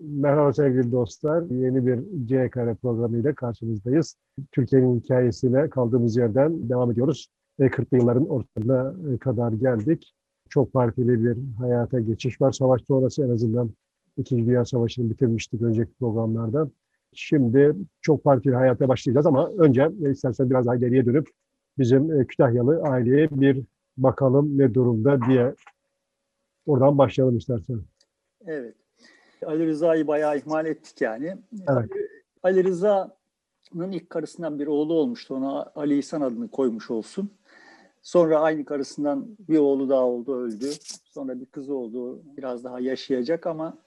Merhaba sevgili dostlar. Yeni bir C programıyla karşınızdayız. Türkiye'nin hikayesiyle kaldığımız yerden devam ediyoruz. 40'lı yılların ortalarına kadar geldik. Çok partili bir hayata geçiş var. Savaş sonrası en azından İkinci Dünya Savaşı'nı bitirmiştik önceki programlarda. Şimdi çok partili hayata başlayacağız ama önce istersen biraz daha ileriye dönüp bizim Kütahyalı aileye bir bakalım ne durumda diye oradan başlayalım istersen. Evet. Ali Rıza'yı bayağı ihmal ettik yani. Evet. Ali Rıza'nın ilk karısından bir oğlu olmuştu. Ona Ali İhsan adını koymuş olsun. Sonra aynı karısından bir oğlu daha oldu, öldü. Sonra bir kızı oldu, biraz daha yaşayacak ama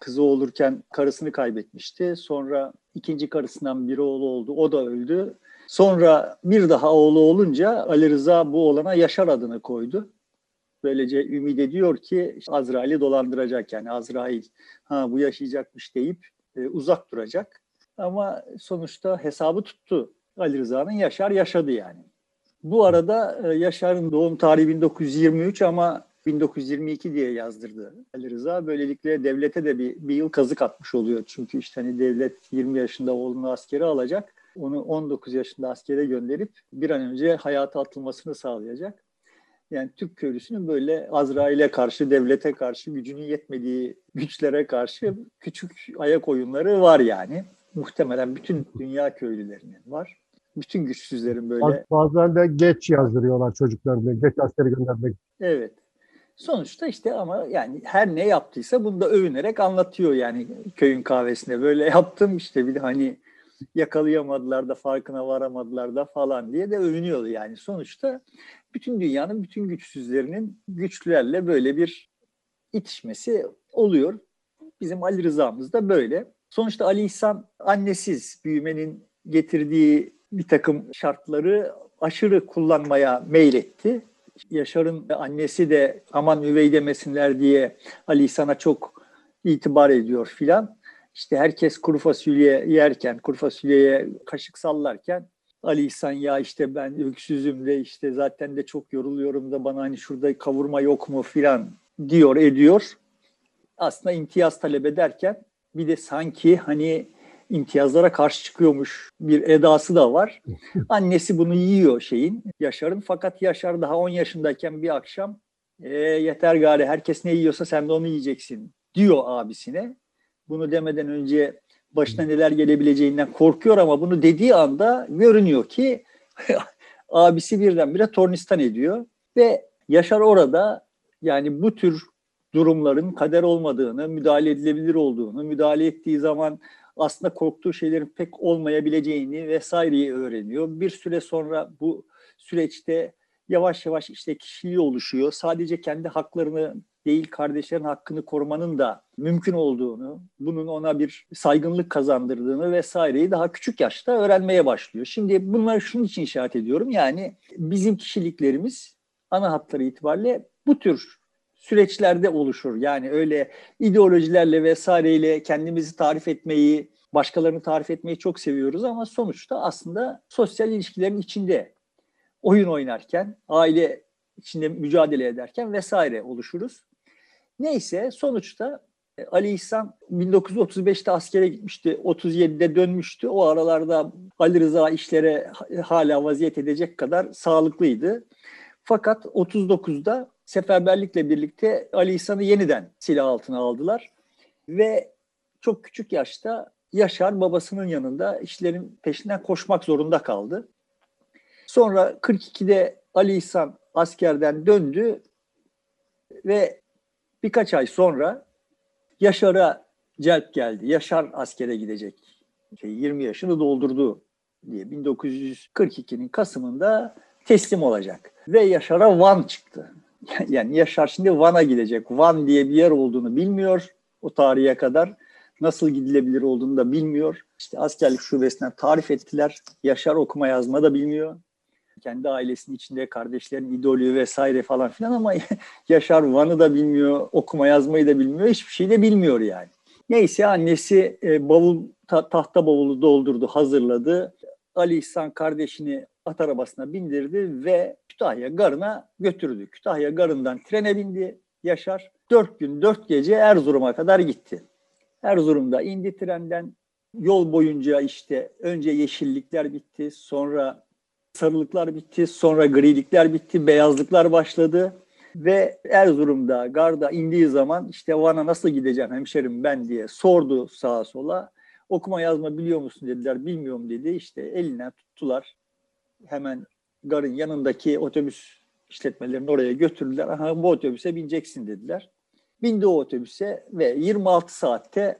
kızı olurken karısını kaybetmişti. Sonra ikinci karısından bir oğlu oldu, o da öldü. Sonra bir daha oğlu olunca Ali Rıza bu oğlana Yaşar adını koydu. Böylece ümit ediyor ki Azrail'i dolandıracak yani Azrail ha bu yaşayacakmış deyip e, uzak duracak. Ama sonuçta hesabı tuttu. Ali Rıza'nın Yaşar yaşadı yani. Bu arada e, Yaşar'ın doğum tarihi 1923 ama 1922 diye yazdırdı Ali Rıza. Böylelikle devlete de bir, bir yıl kazık atmış oluyor. Çünkü işte hani devlet 20 yaşında oğlunu askere alacak. Onu 19 yaşında askere gönderip bir an önce hayata atılmasını sağlayacak. Yani Türk köylüsünün böyle Azrail'e karşı, devlete karşı, gücünün yetmediği güçlere karşı küçük ayak oyunları var yani. Muhtemelen bütün dünya köylülerinin var. Bütün güçsüzlerin böyle. Bazen de geç yazdırıyorlar çocuklarını, geç askere göndermek. Evet. Sonuçta işte ama yani her ne yaptıysa bunu da övünerek anlatıyor yani köyün kahvesinde. Böyle yaptım işte bir de hani yakalayamadılar da farkına varamadılar da falan diye de övünüyordu yani. Sonuçta bütün dünyanın bütün güçsüzlerinin güçlülerle böyle bir itişmesi oluyor. Bizim Ali Rıza'mız da böyle. Sonuçta Ali İhsan annesiz büyümenin getirdiği bir takım şartları aşırı kullanmaya meyletti. Yaşar'ın annesi de aman üvey demesinler diye Ali İhsan'a çok itibar ediyor filan. İşte herkes kuru fasulye yerken, kuru fasulyeye kaşık sallarken Ali İhsan ya işte ben öksüzüm de işte zaten de çok yoruluyorum da bana hani şurada kavurma yok mu filan diyor ediyor. Aslında imtiyaz talep ederken bir de sanki hani imtiyazlara karşı çıkıyormuş bir edası da var. Annesi bunu yiyor şeyin Yaşar'ın fakat Yaşar daha 10 yaşındayken bir akşam e, yeter gari herkes ne yiyorsa sen de onu yiyeceksin diyor abisine. Bunu demeden önce başına neler gelebileceğinden korkuyor ama bunu dediği anda görünüyor ki abisi birdenbire tornistan ediyor ve Yaşar orada yani bu tür durumların kader olmadığını, müdahale edilebilir olduğunu, müdahale ettiği zaman aslında korktuğu şeylerin pek olmayabileceğini vesaireyi öğreniyor. Bir süre sonra bu süreçte yavaş yavaş işte kişiliği oluşuyor. Sadece kendi haklarını değil kardeşlerin hakkını korumanın da mümkün olduğunu, bunun ona bir saygınlık kazandırdığını vesaireyi daha küçük yaşta öğrenmeye başlıyor. Şimdi bunları şunun için işaret ediyorum. Yani bizim kişiliklerimiz ana hatları itibariyle bu tür süreçlerde oluşur. Yani öyle ideolojilerle vesaireyle kendimizi tarif etmeyi, başkalarını tarif etmeyi çok seviyoruz ama sonuçta aslında sosyal ilişkilerin içinde oyun oynarken, aile içinde mücadele ederken vesaire oluşuruz. Neyse sonuçta e, Ali İhsan 1935'te askere gitmişti. 37'de dönmüştü. O aralarda Ali Rıza işlere hala vaziyet edecek kadar sağlıklıydı. Fakat 39'da seferberlikle birlikte Ali İhsan'ı yeniden silah altına aldılar. Ve çok küçük yaşta Yaşar babasının yanında işlerin peşinden koşmak zorunda kaldı. Sonra 42'de Ali İhsan askerden döndü ve birkaç ay sonra Yaşar'a celp geldi. Yaşar askere gidecek. 20 şey, yaşını doldurdu diye 1942'nin Kasım'ında teslim olacak. Ve Yaşar'a Van çıktı. Yani Yaşar şimdi Van'a gidecek. Van diye bir yer olduğunu bilmiyor o tarihe kadar. Nasıl gidilebilir olduğunu da bilmiyor. İşte askerlik şubesinden tarif ettiler. Yaşar okuma yazma da bilmiyor kendi ailesinin içinde kardeşlerin idolü vesaire falan filan ama Yaşar Van'ı da bilmiyor, okuma yazmayı da bilmiyor, hiçbir şey de bilmiyor yani. Neyse annesi e, bavul ta, tahta bavulu doldurdu, hazırladı. Ali İhsan kardeşini at arabasına bindirdi ve Kütahya Garı'na götürdü. Kütahya Garı'ndan trene bindi Yaşar. Dört gün, dört gece Erzurum'a kadar gitti. Erzurum'da indi trenden. Yol boyunca işte önce yeşillikler bitti, sonra sarılıklar bitti, sonra grilikler bitti, beyazlıklar başladı. Ve Erzurum'da garda indiği zaman işte Van'a nasıl gideceğim hemşerim ben diye sordu sağa sola. Okuma yazma biliyor musun dediler. Bilmiyorum dedi. İşte elinden tuttular. Hemen garın yanındaki otobüs işletmelerini oraya götürdüler. Aha bu otobüse bineceksin dediler. Bindi o otobüse ve 26 saatte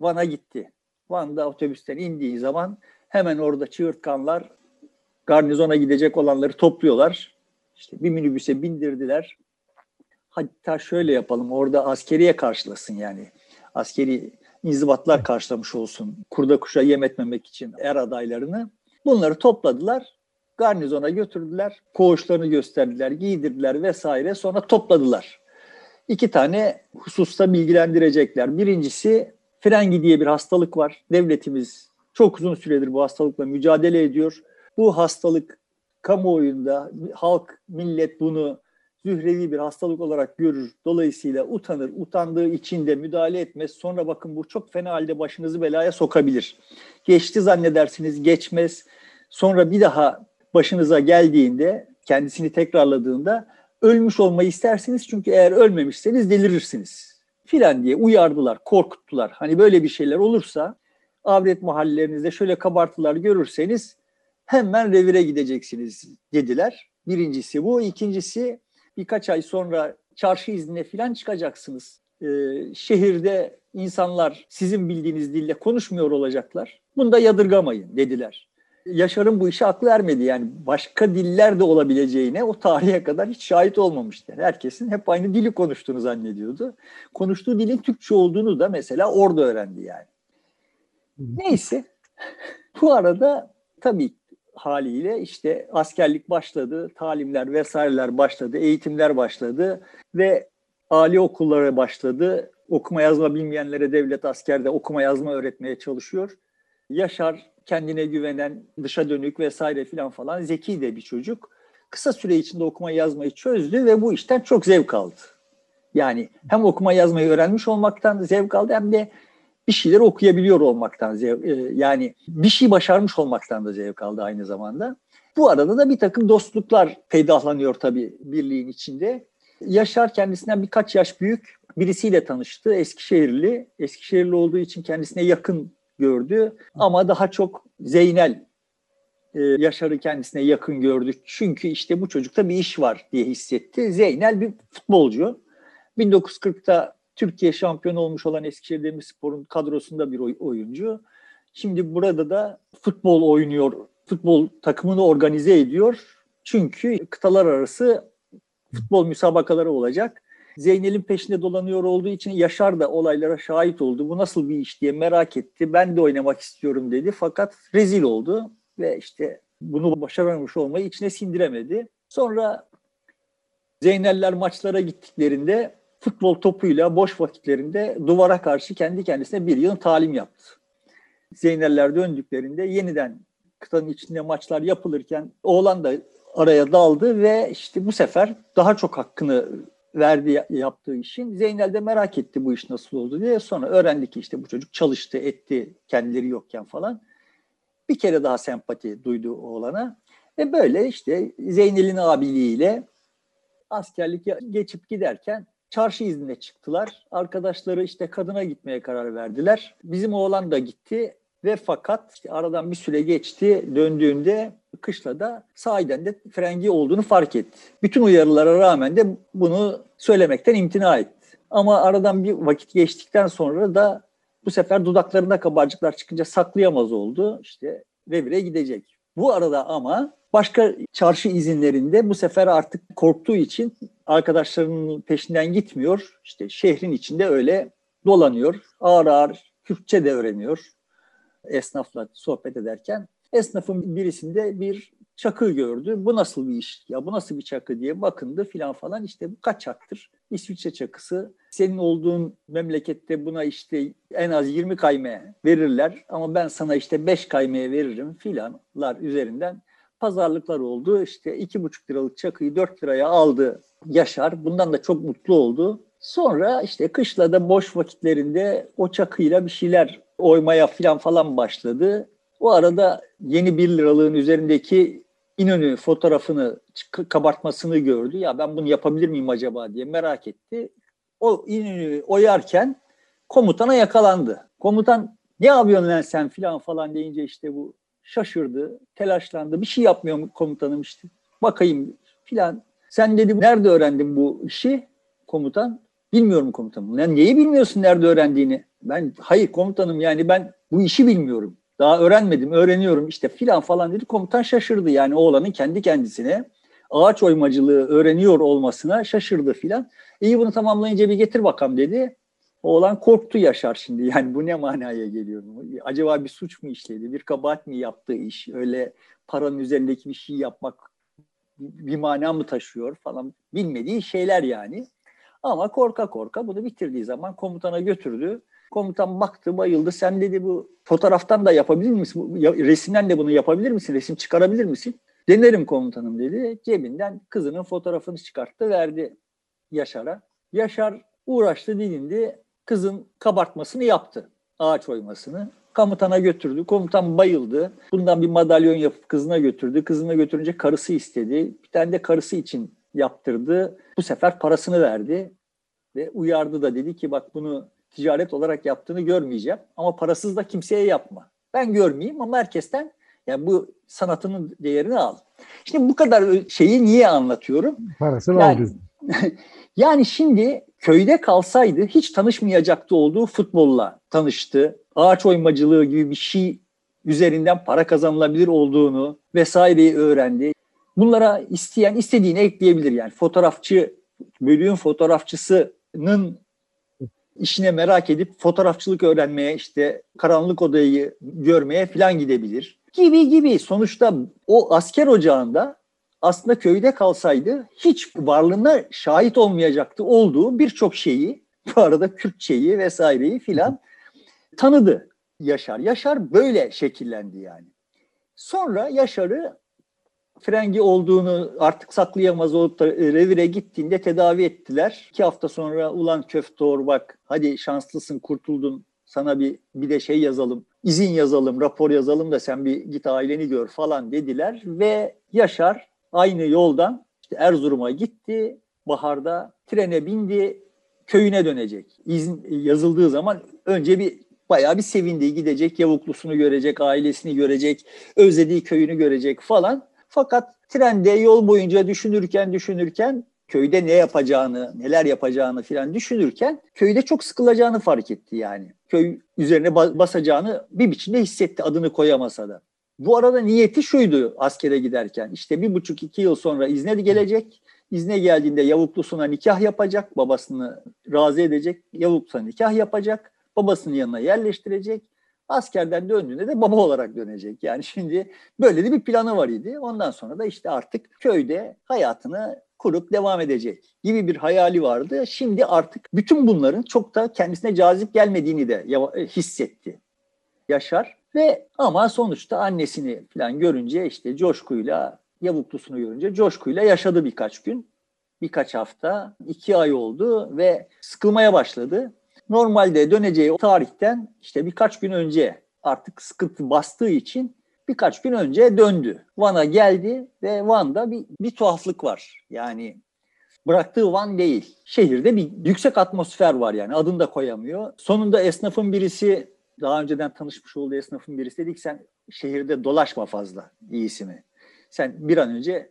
Van'a gitti. Van'da otobüsten indiği zaman hemen orada çığırtkanlar garnizona gidecek olanları topluyorlar. İşte bir minibüse bindirdiler. Hatta şöyle yapalım orada askeriye karşılasın yani. Askeri inzibatlar karşılamış olsun. Kurda kuşa yem etmemek için er adaylarını. Bunları topladılar. Garnizona götürdüler. Koğuşlarını gösterdiler, giydirdiler vesaire. Sonra topladılar. İki tane hususta bilgilendirecekler. Birincisi frengi diye bir hastalık var. Devletimiz çok uzun süredir bu hastalıkla mücadele ediyor. Bu hastalık kamuoyunda halk, millet bunu zührevi bir hastalık olarak görür. Dolayısıyla utanır. Utandığı için de müdahale etmez. Sonra bakın bu çok fena halde başınızı belaya sokabilir. Geçti zannedersiniz geçmez. Sonra bir daha başınıza geldiğinde kendisini tekrarladığında ölmüş olmayı istersiniz. Çünkü eğer ölmemişseniz delirirsiniz filan diye uyardılar, korkuttular. Hani böyle bir şeyler olursa avret mahallelerinizde şöyle kabartılar görürseniz hemen revire gideceksiniz dediler. Birincisi bu. ikincisi birkaç ay sonra çarşı iznine falan çıkacaksınız. Ee, şehirde insanlar sizin bildiğiniz dille konuşmuyor olacaklar. Bunu da yadırgamayın dediler. Yaşar'ın bu işe aklı ermedi. Yani başka diller de olabileceğine o tarihe kadar hiç şahit olmamıştı. Herkesin hep aynı dili konuştuğunu zannediyordu. Konuştuğu dilin Türkçe olduğunu da mesela orada öğrendi yani. Neyse. Bu arada tabii haliyle işte askerlik başladı, talimler vesaireler başladı, eğitimler başladı ve Ali okulları başladı. Okuma yazma bilmeyenlere devlet askerde okuma yazma öğretmeye çalışıyor. Yaşar kendine güvenen, dışa dönük vesaire filan falan zeki de bir çocuk. Kısa süre içinde okuma yazmayı çözdü ve bu işten çok zevk aldı. Yani hem okuma yazmayı öğrenmiş olmaktan zevk aldı hem de bir şeyler okuyabiliyor olmaktan zevk, e, yani bir şey başarmış olmaktan da zevk aldı aynı zamanda. Bu arada da bir takım dostluklar peydahlanıyor tabii birliğin içinde. Yaşar kendisinden birkaç yaş büyük birisiyle tanıştı. Eskişehirli. Eskişehirli olduğu için kendisine yakın gördü. Ama daha çok Zeynel e, Yaşar'ı kendisine yakın gördü. Çünkü işte bu çocukta bir iş var diye hissetti. Zeynel bir futbolcu. 1940'ta Türkiye şampiyonu olmuş olan Eskişehir Demirspor'un kadrosunda bir oyuncu. Şimdi burada da futbol oynuyor, futbol takımını organize ediyor. Çünkü kıtalar arası futbol müsabakaları olacak. Zeynel'in peşinde dolanıyor olduğu için Yaşar da olaylara şahit oldu. Bu nasıl bir iş diye merak etti. Ben de oynamak istiyorum dedi. Fakat rezil oldu ve işte bunu başaramamış olmayı içine sindiremedi. Sonra Zeyneller maçlara gittiklerinde futbol topuyla boş vakitlerinde duvara karşı kendi kendisine bir yıl talim yaptı. Zeyneller döndüklerinde yeniden kıtanın içinde maçlar yapılırken oğlan da araya daldı ve işte bu sefer daha çok hakkını verdi yaptığı işin. Zeynel de merak etti bu iş nasıl oldu diye. Sonra öğrendi ki işte bu çocuk çalıştı, etti kendileri yokken falan. Bir kere daha sempati duydu oğlana. Ve böyle işte Zeynel'in abiliğiyle askerlik geçip giderken çarşı iznine çıktılar. Arkadaşları işte kadına gitmeye karar verdiler. Bizim oğlan da gitti ve fakat işte aradan bir süre geçti. Döndüğünde kışlada sahiden de frengi olduğunu fark etti. Bütün uyarılara rağmen de bunu söylemekten imtina etti. Ama aradan bir vakit geçtikten sonra da bu sefer dudaklarında kabarcıklar çıkınca saklayamaz oldu. İşte revire gidecek. Bu arada ama başka çarşı izinlerinde bu sefer artık korktuğu için arkadaşlarının peşinden gitmiyor. İşte şehrin içinde öyle dolanıyor. Ağır ağır Kürtçe de öğreniyor esnafla sohbet ederken. Esnafın birisinde bir çakı gördü. Bu nasıl bir iş? Ya bu nasıl bir çakı diye bakındı filan falan. İşte bu kaçaktır. İsviçre çakısı. Senin olduğun memlekette buna işte en az 20 kayme verirler ama ben sana işte 5 kaymeye veririm filanlar üzerinden pazarlıklar oldu. İşte iki buçuk liralık çakıyı 4 liraya aldı Yaşar. Bundan da çok mutlu oldu. Sonra işte kışlada boş vakitlerinde o çakıyla bir şeyler oymaya falan falan başladı. O arada yeni bir liralığın üzerindeki İnönü fotoğrafını kabartmasını gördü. Ya ben bunu yapabilir miyim acaba diye merak etti. O İnönü oyarken komutana yakalandı. Komutan ne yapıyorsun lan sen filan falan deyince işte bu şaşırdı, telaşlandı. Bir şey yapmıyor komutanım işte. Bakayım filan. Sen dedi nerede öğrendin bu işi komutan? Bilmiyorum komutanım. Yani neyi bilmiyorsun nerede öğrendiğini? Ben hayır komutanım yani ben bu işi bilmiyorum. Daha öğrenmedim, öğreniyorum işte filan falan dedi. Komutan şaşırdı yani oğlanın kendi kendisine ağaç oymacılığı öğreniyor olmasına şaşırdı filan. İyi bunu tamamlayınca bir getir bakalım dedi. Oğlan korktu Yaşar şimdi. Yani bu ne manaya geliyor? Acaba bir suç mu işledi? Bir kabahat mi yaptığı iş? Öyle paranın üzerindeki bir şey yapmak bir mana mı taşıyor falan bilmediği şeyler yani. Ama korka korka bunu bitirdiği zaman komutana götürdü. Komutan baktı bayıldı. Sen dedi bu fotoğraftan da yapabilir misin? Resimden de bunu yapabilir misin? Resim çıkarabilir misin? Denerim komutanım dedi. Cebinden kızının fotoğrafını çıkarttı verdi Yaşar'a. Yaşar uğraştı dilindi. Kızın kabartmasını yaptı. Ağaç oymasını. Komutana götürdü. Komutan bayıldı. Bundan bir madalyon yapıp kızına götürdü. Kızına götürünce karısı istedi. Bir tane de karısı için yaptırdı. Bu sefer parasını verdi ve uyardı da dedi ki bak bunu ticaret olarak yaptığını görmeyeceğim ama parasız da kimseye yapma. Ben görmeyeyim ama herkesten yani bu sanatının değerini al. Şimdi bu kadar şeyi niye anlatıyorum? Parasını yani, aldı. yani şimdi köyde kalsaydı hiç tanışmayacaktı olduğu futbolla tanıştı. Ağaç oymacılığı gibi bir şey üzerinden para kazanılabilir olduğunu vesaireyi öğrendi. Bunlara isteyen istediğini ekleyebilir yani. Fotoğrafçı, bölüğün fotoğrafçısının işine merak edip fotoğrafçılık öğrenmeye işte karanlık odayı görmeye falan gidebilir. Gibi gibi sonuçta o asker ocağında aslında köyde kalsaydı hiç varlığına şahit olmayacaktı olduğu birçok şeyi bu arada Kürtçeyi vesaireyi filan tanıdı Yaşar. Yaşar böyle şekillendi yani. Sonra Yaşar'ı frengi olduğunu artık saklayamaz olup da revire gittiğinde tedavi ettiler. İki hafta sonra ulan köftor bak hadi şanslısın kurtuldun sana bir bir de şey yazalım izin yazalım rapor yazalım da sen bir git aileni gör falan dediler ve Yaşar aynı yoldan işte Erzurum'a gitti baharda trene bindi köyüne dönecek. İzin yazıldığı zaman önce bir bayağı bir sevindi gidecek yavuklusunu görecek ailesini görecek özlediği köyünü görecek falan fakat trende yol boyunca düşünürken düşünürken köyde ne yapacağını, neler yapacağını filan düşünürken köyde çok sıkılacağını fark etti yani. Köy üzerine basacağını bir biçimde hissetti adını koyamasa da. Bu arada niyeti şuydu askere giderken. İşte bir buçuk iki yıl sonra izne gelecek. İzne geldiğinde yavuklusuna nikah yapacak. Babasını razı edecek. Yavuklusuna nikah yapacak. Babasının yanına yerleştirecek. Askerden döndüğünde de baba olarak dönecek. Yani şimdi böyle de bir planı var idi. Ondan sonra da işte artık köyde hayatını kurup devam edecek gibi bir hayali vardı. Şimdi artık bütün bunların çok da kendisine cazip gelmediğini de hissetti Yaşar. Ve ama sonuçta annesini falan görünce işte coşkuyla yavuklusunu görünce coşkuyla yaşadı birkaç gün. Birkaç hafta, iki ay oldu ve sıkılmaya başladı normalde döneceği o tarihten işte birkaç gün önce artık sıkıntı bastığı için birkaç gün önce döndü. Van'a geldi ve Van'da bir, bir tuhaflık var. Yani bıraktığı Van değil. Şehirde bir yüksek atmosfer var yani adını da koyamıyor. Sonunda esnafın birisi daha önceden tanışmış olduğu esnafın birisi dedik sen şehirde dolaşma fazla iyisi mi? Sen bir an önce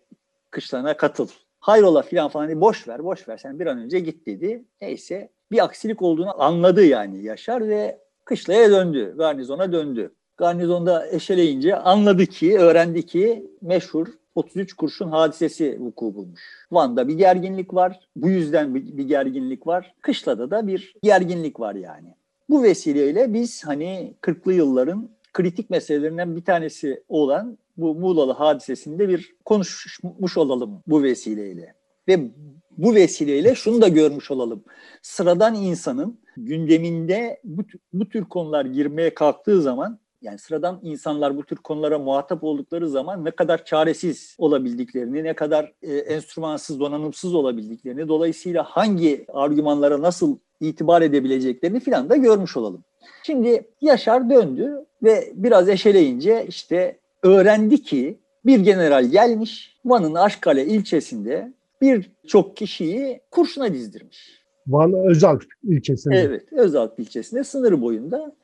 kışlarına katıl. Hayrola filan falan boş ver boş ver sen bir an önce git dedi. Neyse bir aksilik olduğunu anladı yani Yaşar ve kışlaya döndü, garnizona döndü. Garnizonda eşeleyince anladı ki, öğrendi ki meşhur 33 kurşun hadisesi vuku bulmuş. Van'da bir gerginlik var. Bu yüzden bir gerginlik var. Kışlada da bir gerginlik var yani. Bu vesileyle biz hani 40'lı yılların kritik meselelerinden bir tanesi olan bu Muğlalı hadisesinde bir konuşmuş olalım bu vesileyle. Ve bu vesileyle şunu da görmüş olalım. Sıradan insanın gündeminde bu, bu tür konular girmeye kalktığı zaman yani sıradan insanlar bu tür konulara muhatap oldukları zaman ne kadar çaresiz olabildiklerini, ne kadar e, enstrümansız, donanımsız olabildiklerini, dolayısıyla hangi argümanlara nasıl itibar edebileceklerini filan da görmüş olalım. Şimdi Yaşar döndü ve biraz eşeleyince işte öğrendi ki bir general gelmiş Van'ın Aşkale ilçesinde birçok kişiyi kurşuna dizdirmiş. Van Özalp ilçesinde. Evet, Özalp ilçesinde sınır boyunda.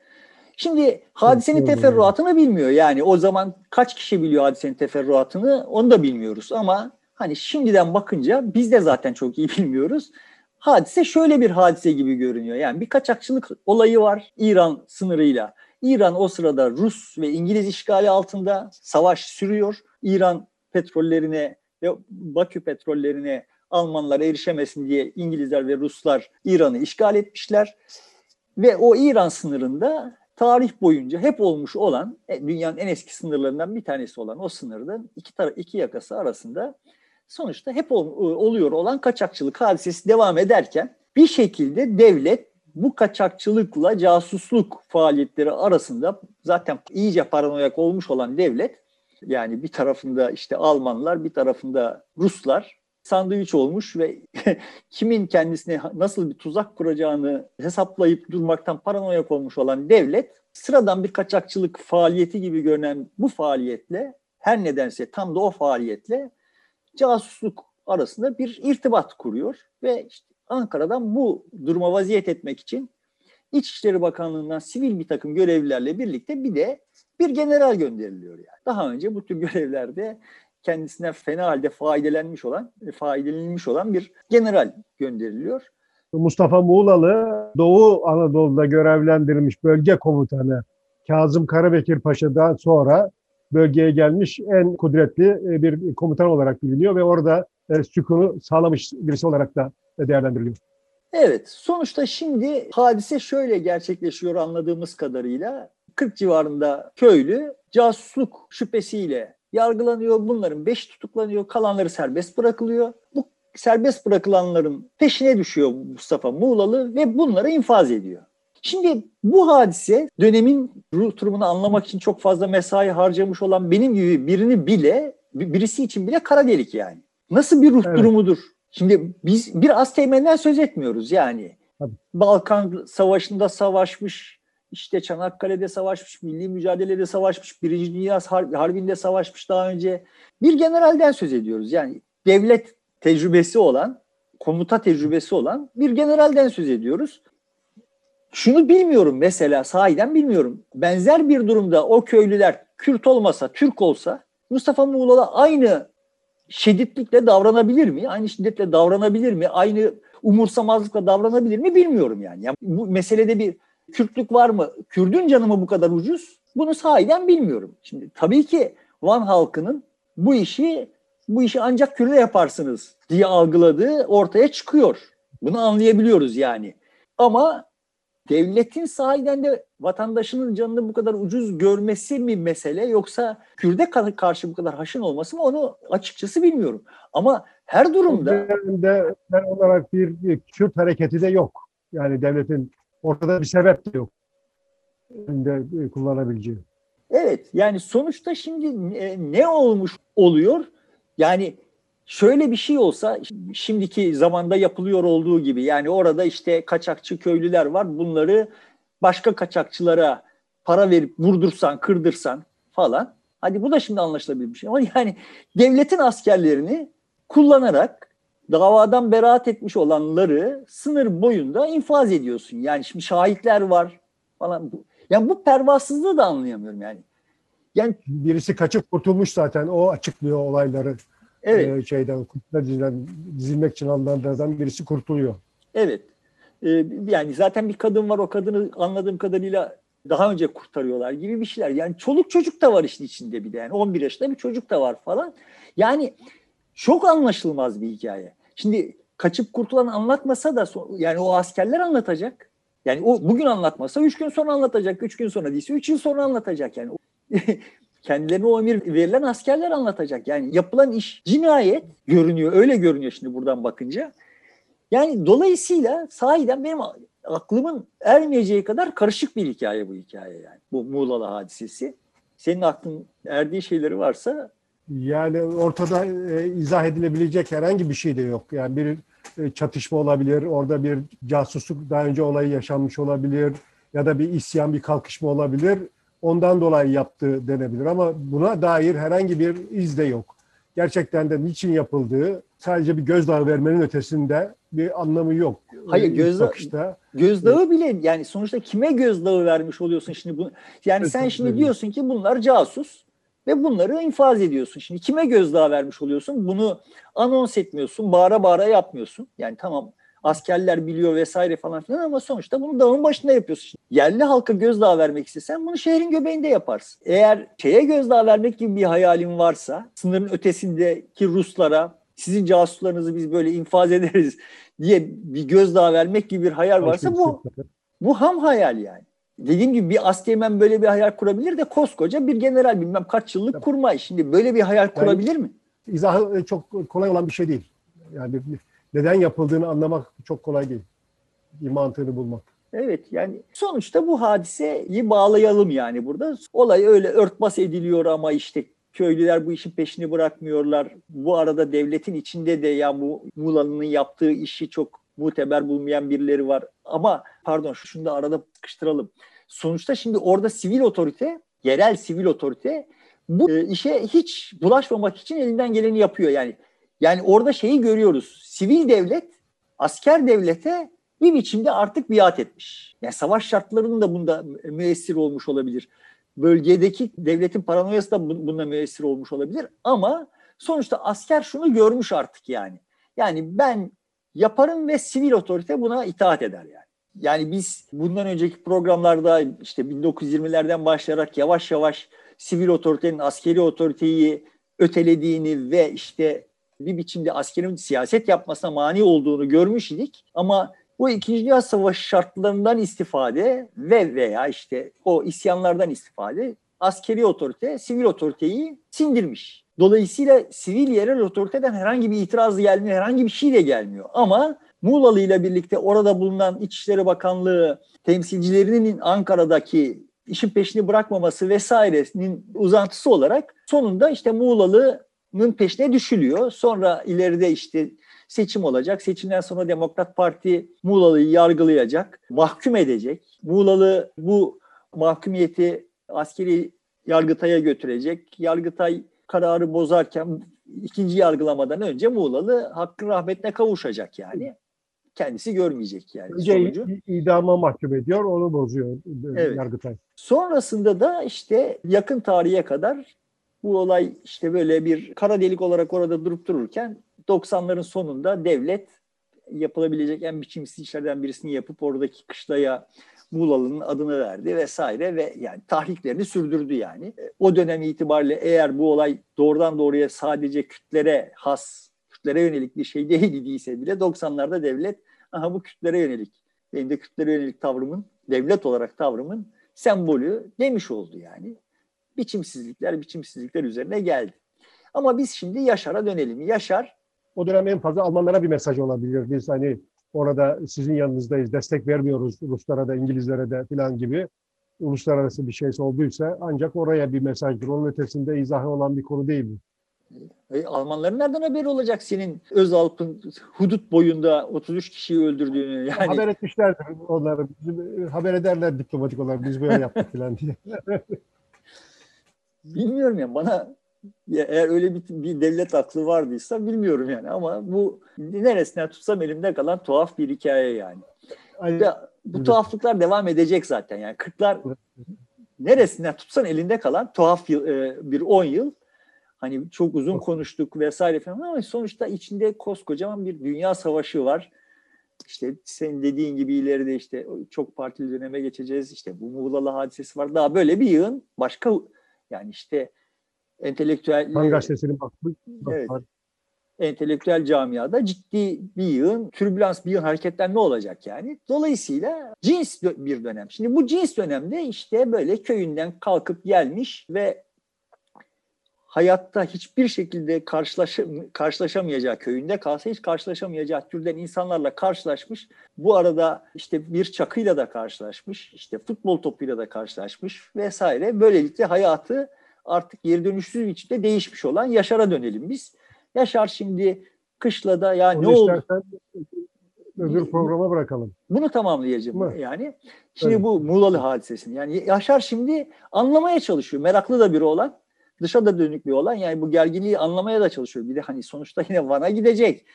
Şimdi hadisenin teferruatını bilmiyor. Yani o zaman kaç kişi biliyor hadisenin teferruatını onu da bilmiyoruz. Ama hani şimdiden bakınca biz de zaten çok iyi bilmiyoruz. Hadise şöyle bir hadise gibi görünüyor. Yani bir kaçakçılık olayı var İran sınırıyla. İran o sırada Rus ve İngiliz işgali altında savaş sürüyor. İran petrollerine ve Bakü petrollerine Almanlar erişemesin diye İngilizler ve Ruslar İran'ı işgal etmişler. Ve o İran sınırında tarih boyunca hep olmuş olan e, dünyanın en eski sınırlarından bir tanesi olan o sınırda iki, tar- iki yakası arasında sonuçta hep ol- oluyor olan kaçakçılık hadisesi devam ederken bir şekilde devlet bu kaçakçılıkla casusluk faaliyetleri arasında zaten iyice paranoyak olmuş olan devlet yani bir tarafında işte Almanlar bir tarafında Ruslar sandviç olmuş ve kimin kendisine nasıl bir tuzak kuracağını hesaplayıp durmaktan paranoyak olmuş olan devlet sıradan bir kaçakçılık faaliyeti gibi görünen bu faaliyetle her nedense tam da o faaliyetle casusluk arasında bir irtibat kuruyor ve işte Ankara'dan bu duruma vaziyet etmek için İçişleri Bakanlığı'ndan sivil bir takım görevlilerle birlikte bir de bir general gönderiliyor yani. Daha önce bu tür görevlerde kendisinden fena halde faydelenmiş olan, faydelenilmiş olan bir general gönderiliyor. Mustafa Muğlalı Doğu Anadolu'da görevlendirilmiş bölge komutanı Kazım Karabekir Paşa'dan sonra bölgeye gelmiş en kudretli e, bir komutan olarak biliniyor ve orada e, sükunu sağlamış birisi olarak da değerlendiriliyor. Evet, sonuçta şimdi hadise şöyle gerçekleşiyor anladığımız kadarıyla. 40 civarında köylü casusluk şüphesiyle yargılanıyor. Bunların 5 tutuklanıyor, kalanları serbest bırakılıyor. Bu serbest bırakılanların peşine düşüyor Mustafa Muğlalı ve bunları infaz ediyor. Şimdi bu hadise dönemin ruh durumunu anlamak için çok fazla mesai harcamış olan benim gibi birini bile, birisi için bile kara delik yani. Nasıl bir ruh Evet. durumudur? Şimdi biz bir Asteğmen'den söz etmiyoruz yani. Tabii. Balkan Savaşı'nda savaşmış, işte Çanakkale'de savaşmış, milli mücadelede savaşmış, Birinci Dünya Har- Harbi'nde savaşmış daha önce. Bir generalden söz ediyoruz. Yani devlet tecrübesi olan, komuta tecrübesi olan bir generalden söz ediyoruz. Şunu bilmiyorum mesela sahiden bilmiyorum. Benzer bir durumda o köylüler Kürt olmasa, Türk olsa Mustafa Muğla'la aynı şiddetlikle davranabilir mi? Aynı şiddetle davranabilir mi? Aynı umursamazlıkla davranabilir mi bilmiyorum yani. yani bu meselede bir Kürtlük var mı? Kürdün canı mı bu kadar ucuz? Bunu sahiden bilmiyorum. Şimdi tabii ki Van halkının bu işi bu işi ancak Kürt'e yaparsınız diye algıladığı ortaya çıkıyor. Bunu anlayabiliyoruz yani. Ama devletin sahiden de vatandaşının canını bu kadar ucuz görmesi mi mesele yoksa Kürt'e ka- karşı bu kadar haşin olması mı onu açıkçası bilmiyorum. Ama her durumda ben olarak bir Kürt hareketi de yok. Yani devletin ortada bir sebep de yok. De e, kullanabileceği. Evet yani sonuçta şimdi ne, ne olmuş oluyor? Yani şöyle bir şey olsa şimdiki zamanda yapılıyor olduğu gibi yani orada işte kaçakçı köylüler var bunları başka kaçakçılara para verip vurdursan kırdırsan falan. Hadi bu da şimdi anlaşılabilir bir şey ama yani devletin askerlerini kullanarak davadan beraat etmiş olanları sınır boyunda infaz ediyorsun. Yani şimdi şahitler var falan. Yani bu pervasızlığı da anlayamıyorum yani. Yani Birisi kaçıp kurtulmuş zaten. O açıklıyor olayları. evet. Ee, şeyden dizilen, dizilmek için alınanlardan birisi kurtuluyor. Evet. Ee, yani zaten bir kadın var o kadını anladığım kadarıyla daha önce kurtarıyorlar gibi bir şeyler. Yani çoluk çocuk da var işin içinde bir de. Yani 11 yaşında bir çocuk da var falan. Yani çok anlaşılmaz bir hikaye. Şimdi kaçıp kurtulan anlatmasa da yani o askerler anlatacak. Yani o bugün anlatmasa üç gün sonra anlatacak. Üç gün sonra değilse üç yıl sonra anlatacak. Yani kendilerine o emir verilen askerler anlatacak. Yani yapılan iş cinayet görünüyor. Öyle görünüyor şimdi buradan bakınca. Yani dolayısıyla sahiden benim aklımın ermeyeceği kadar karışık bir hikaye bu hikaye yani. Bu Muğla'lı hadisesi. Senin aklın erdiği şeyleri varsa Yani ortada e, izah edilebilecek herhangi bir şey de yok. Yani bir e, çatışma olabilir, orada bir casusluk daha önce olayı yaşanmış olabilir ya da bir isyan, bir kalkışma olabilir. Ondan dolayı yaptı denebilir ama buna dair herhangi bir iz de yok. Gerçekten de niçin yapıldığı sadece bir gözdağı vermenin ötesinde bir anlamı yok. Hayır, gözdağı- bakışta. Gözdağı bile yani sonuçta kime gözdağı vermiş oluyorsun şimdi bu yani sen şimdi diyorsun ki bunlar casus ve bunları infaz ediyorsun. Şimdi kime gözdağı vermiş oluyorsun? Bunu anons etmiyorsun, bağıra bağıra yapmıyorsun. Yani tamam askerler biliyor vesaire falan filan ama sonuçta bunu dağın başında yapıyorsun. Şimdi yerli halka gözdağı vermek istesen bunu şehrin göbeğinde yaparsın. Eğer şeye gözdağı vermek gibi bir hayalin varsa sınırın ötesindeki Ruslara sizin casuslarınızı biz böyle infaz ederiz diye bir gözdağı vermek gibi bir hayal varsa bu bu ham hayal yani. Dediğim gibi bir asteğmen böyle bir hayal kurabilir de koskoca bir general bilmem kaç yıllık kurmay. Şimdi böyle bir hayal kurabilir mi? İzahı e, çok kolay olan bir şey değil. Yani neden yapıldığını anlamak çok kolay değil. Bir mantığını bulmak. Evet yani sonuçta bu hadiseyi bağlayalım yani burada. Olay öyle örtbas ediliyor ama işte köylüler bu işin peşini bırakmıyorlar. Bu arada devletin içinde de ya bu Muğla'nın yaptığı işi çok muteber bulmayan birileri var. Ama pardon şunu da arada sıkıştıralım. Sonuçta şimdi orada sivil otorite, yerel sivil otorite bu e, işe hiç bulaşmamak için elinden geleni yapıyor yani. Yani orada şeyi görüyoruz. Sivil devlet asker devlete bir biçimde artık biat etmiş. Yani savaş şartlarının da bunda müessir olmuş olabilir. Bölgedeki devletin paranoyası da bu- bunda müessir olmuş olabilir. Ama sonuçta asker şunu görmüş artık yani. Yani ben yaparım ve sivil otorite buna itaat eder yani. Yani biz bundan önceki programlarda işte 1920'lerden başlayarak yavaş yavaş sivil otoritenin askeri otoriteyi ötelediğini ve işte bir biçimde askerin siyaset yapmasına mani olduğunu görmüş idik. Ama bu İkinci Dünya Savaşı şartlarından istifade ve veya işte o isyanlardan istifade askeri otorite sivil otoriteyi sindirmiş. Dolayısıyla sivil yerel otoriteden herhangi bir itiraz gelmiyor, herhangi bir şey de gelmiyor. Ama Muğlalı ile birlikte orada bulunan İçişleri Bakanlığı temsilcilerinin Ankara'daki işin peşini bırakmaması vesairenin uzantısı olarak sonunda işte Muğlalı'nın peşine düşülüyor. Sonra ileride işte seçim olacak. Seçimden sonra Demokrat Parti Muğlalı'yı yargılayacak, mahkum edecek. Muğlalı bu mahkumiyeti askeri yargıtaya götürecek. Yargıtay kararı bozarken ikinci yargılamadan önce Muğlalı hakkın rahmetine kavuşacak yani. Kendisi görmeyecek yani Önce sonucu. idama mahkum ediyor, onu bozuyor Evet. Yargıtay. Sonrasında da işte yakın tarihe kadar bu olay işte böyle bir kara delik olarak orada durup dururken 90'ların sonunda devlet yapılabilecek en biçimsiz işlerden birisini yapıp oradaki kışlaya Muğlalı'nın adını verdi vesaire ve yani tahriklerini sürdürdü yani. E, O dönem itibariyle eğer bu olay doğrudan doğruya sadece Kürtlere has, Kürtlere yönelik bir şey değil idiyse bile 90'larda devlet aha bu Kürtlere yönelik, benim de Kürtlere yönelik tavrımın, devlet olarak tavrımın sembolü demiş oldu yani. Biçimsizlikler biçimsizlikler üzerine geldi. Ama biz şimdi Yaşar'a dönelim. Yaşar O dönem en fazla Almanlara bir mesaj olabilir. Biz hani orada sizin yanınızdayız, destek vermiyoruz Ruslara da İngilizlere de falan gibi uluslararası bir şeyse olduysa ancak oraya bir mesajdır. Onun ötesinde izahı olan bir konu değil mi? e, Almanların nereden haberi olacak senin Özalp'ın hudut boyunda 33 kişiyi öldürdüğünü yani. Haber etmişlerdir onları. Bizim, e, haber ederler diplomatik olarak biz böyle yaptık falan diye. Bilmiyorum ya bana eğer öyle bir, bir devlet aklı vardıysa bilmiyorum yani ama bu neresinden tutsam elimde kalan tuhaf bir hikaye yani. Ay- Ve bu tuhaflıklar devam edecek zaten yani 40'lar neresinden tutsan elinde kalan tuhaf yıl, e, bir 10 yıl hani çok uzun konuştuk vesaire falan ama sonuçta içinde koskocaman bir dünya savaşı var. İşte senin dediğin gibi ileride işte çok partili döneme geçeceğiz. İşte bu Muğla'lı hadisesi var. Daha böyle bir yığın başka yani işte entelektüel Han gazetesinin baktık. Evet. entelektüel camiada ciddi bir yığın, türbülans bir yığın hareketlenme olacak yani. Dolayısıyla cins bir dönem. Şimdi bu cins dönemde işte böyle köyünden kalkıp gelmiş ve hayatta hiçbir şekilde karşılaş, karşılaşamayacağı köyünde kalsa hiç karşılaşamayacağı türden insanlarla karşılaşmış. Bu arada işte bir çakıyla da karşılaşmış, işte futbol topuyla da karşılaşmış vesaire. Böylelikle hayatı artık geri dönüşsüz biçimde değişmiş olan Yaşar'a dönelim biz. Yaşar şimdi kışlada ya Onu ne oldu? öbür programa bırakalım. Bunu tamamlayacağım mi? yani. Şimdi Evet. bu Muğlalı hadisesini. Yani Yaşar şimdi anlamaya çalışıyor. Meraklı da biri olan, dışa da dönük bir olan. Yani bu gerginliği anlamaya da çalışıyor. Bir de hani sonuçta yine Van'a gidecek.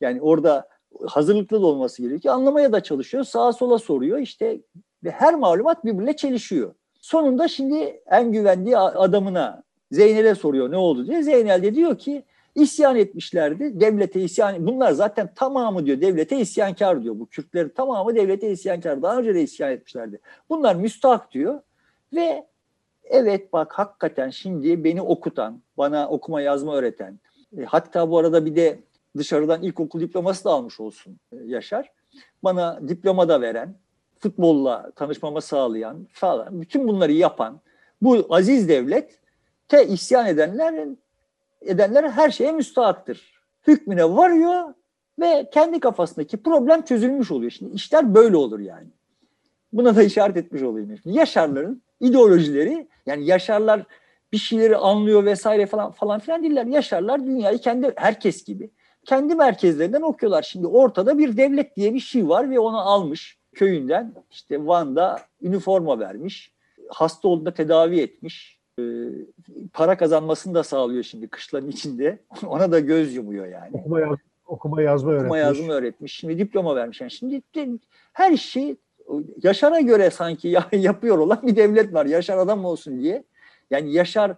Yani orada hazırlıklı da olması gerekiyor. Anlamaya da çalışıyor. Sağa sola soruyor. İşte ve her malumat birbirine çelişiyor. Sonunda şimdi en güvendiği adamına Zeynel'e soruyor ne oldu diye. Zeynel de diyor ki isyan etmişlerdi. Devlete isyan bunlar zaten tamamı diyor devlete isyankar diyor. Bu Kürtlerin tamamı devlete isyankar. Daha önce de isyan etmişlerdi. Bunlar müstahak diyor ve evet bak hakikaten şimdi beni okutan, bana okuma yazma öğreten, e, hatta bu arada bir de dışarıdan ilkokul diploması da almış olsun e, Yaşar. Bana diploma da veren, futbolla tanışmamı sağlayan falan, bütün bunları yapan bu aziz devlet te isyan edenlerin edenler her şeye müstahaktır. Hükmüne varıyor ve kendi kafasındaki problem çözülmüş oluyor. Şimdi işler böyle olur yani. Buna da işaret etmiş olayım. Şimdi Yaşarların ideolojileri yani Yaşarlar bir şeyleri anlıyor vesaire falan falan filan değiller. Yaşarlar dünyayı kendi herkes gibi kendi merkezlerinden okuyorlar. Şimdi ortada bir devlet diye bir şey var ve onu almış köyünden işte Van'da üniforma vermiş. Hasta olduğunda tedavi etmiş. Ee, para kazanmasını da sağlıyor şimdi kışların içinde. Ona da göz yumuyor yani Okuma, yaz, okuma yazma öğretmiş. okuma yazma öğretmiş. Şimdi diploma vermiş. Yani şimdi de- her şey Yaşar'a göre sanki ya- yapıyor olan bir devlet var. Yaşar adam olsun diye. Yani Yaşar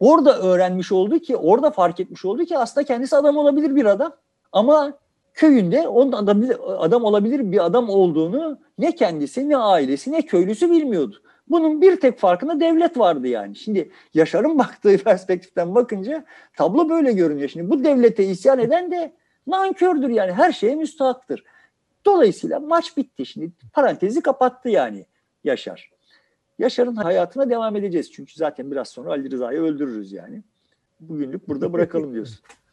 orada öğrenmiş oldu ki, orada fark etmiş oldu ki aslında kendisi adam olabilir bir adam. Ama köyünde onun adam, adam olabilir bir adam olduğunu ne kendisi, ne ailesi, ne köylüsü bilmiyordu. Bunun bir tek farkında devlet vardı yani. Şimdi Yaşar'ın baktığı perspektiften bakınca tablo böyle görünüyor. Şimdi bu devlete isyan eden de nankördür yani her şeye müstahaktır. Dolayısıyla maç bitti şimdi parantezi kapattı yani Yaşar. Yaşar'ın hayatına devam edeceğiz çünkü zaten biraz sonra Ali Rıza'yı öldürürüz yani. Bugünlük burada bırakalım diyorsun.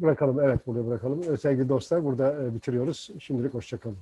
Bırakalım evet burada bırakalım. Sevgili dostlar burada e, bitiriyoruz. Şimdilik hoşçakalın.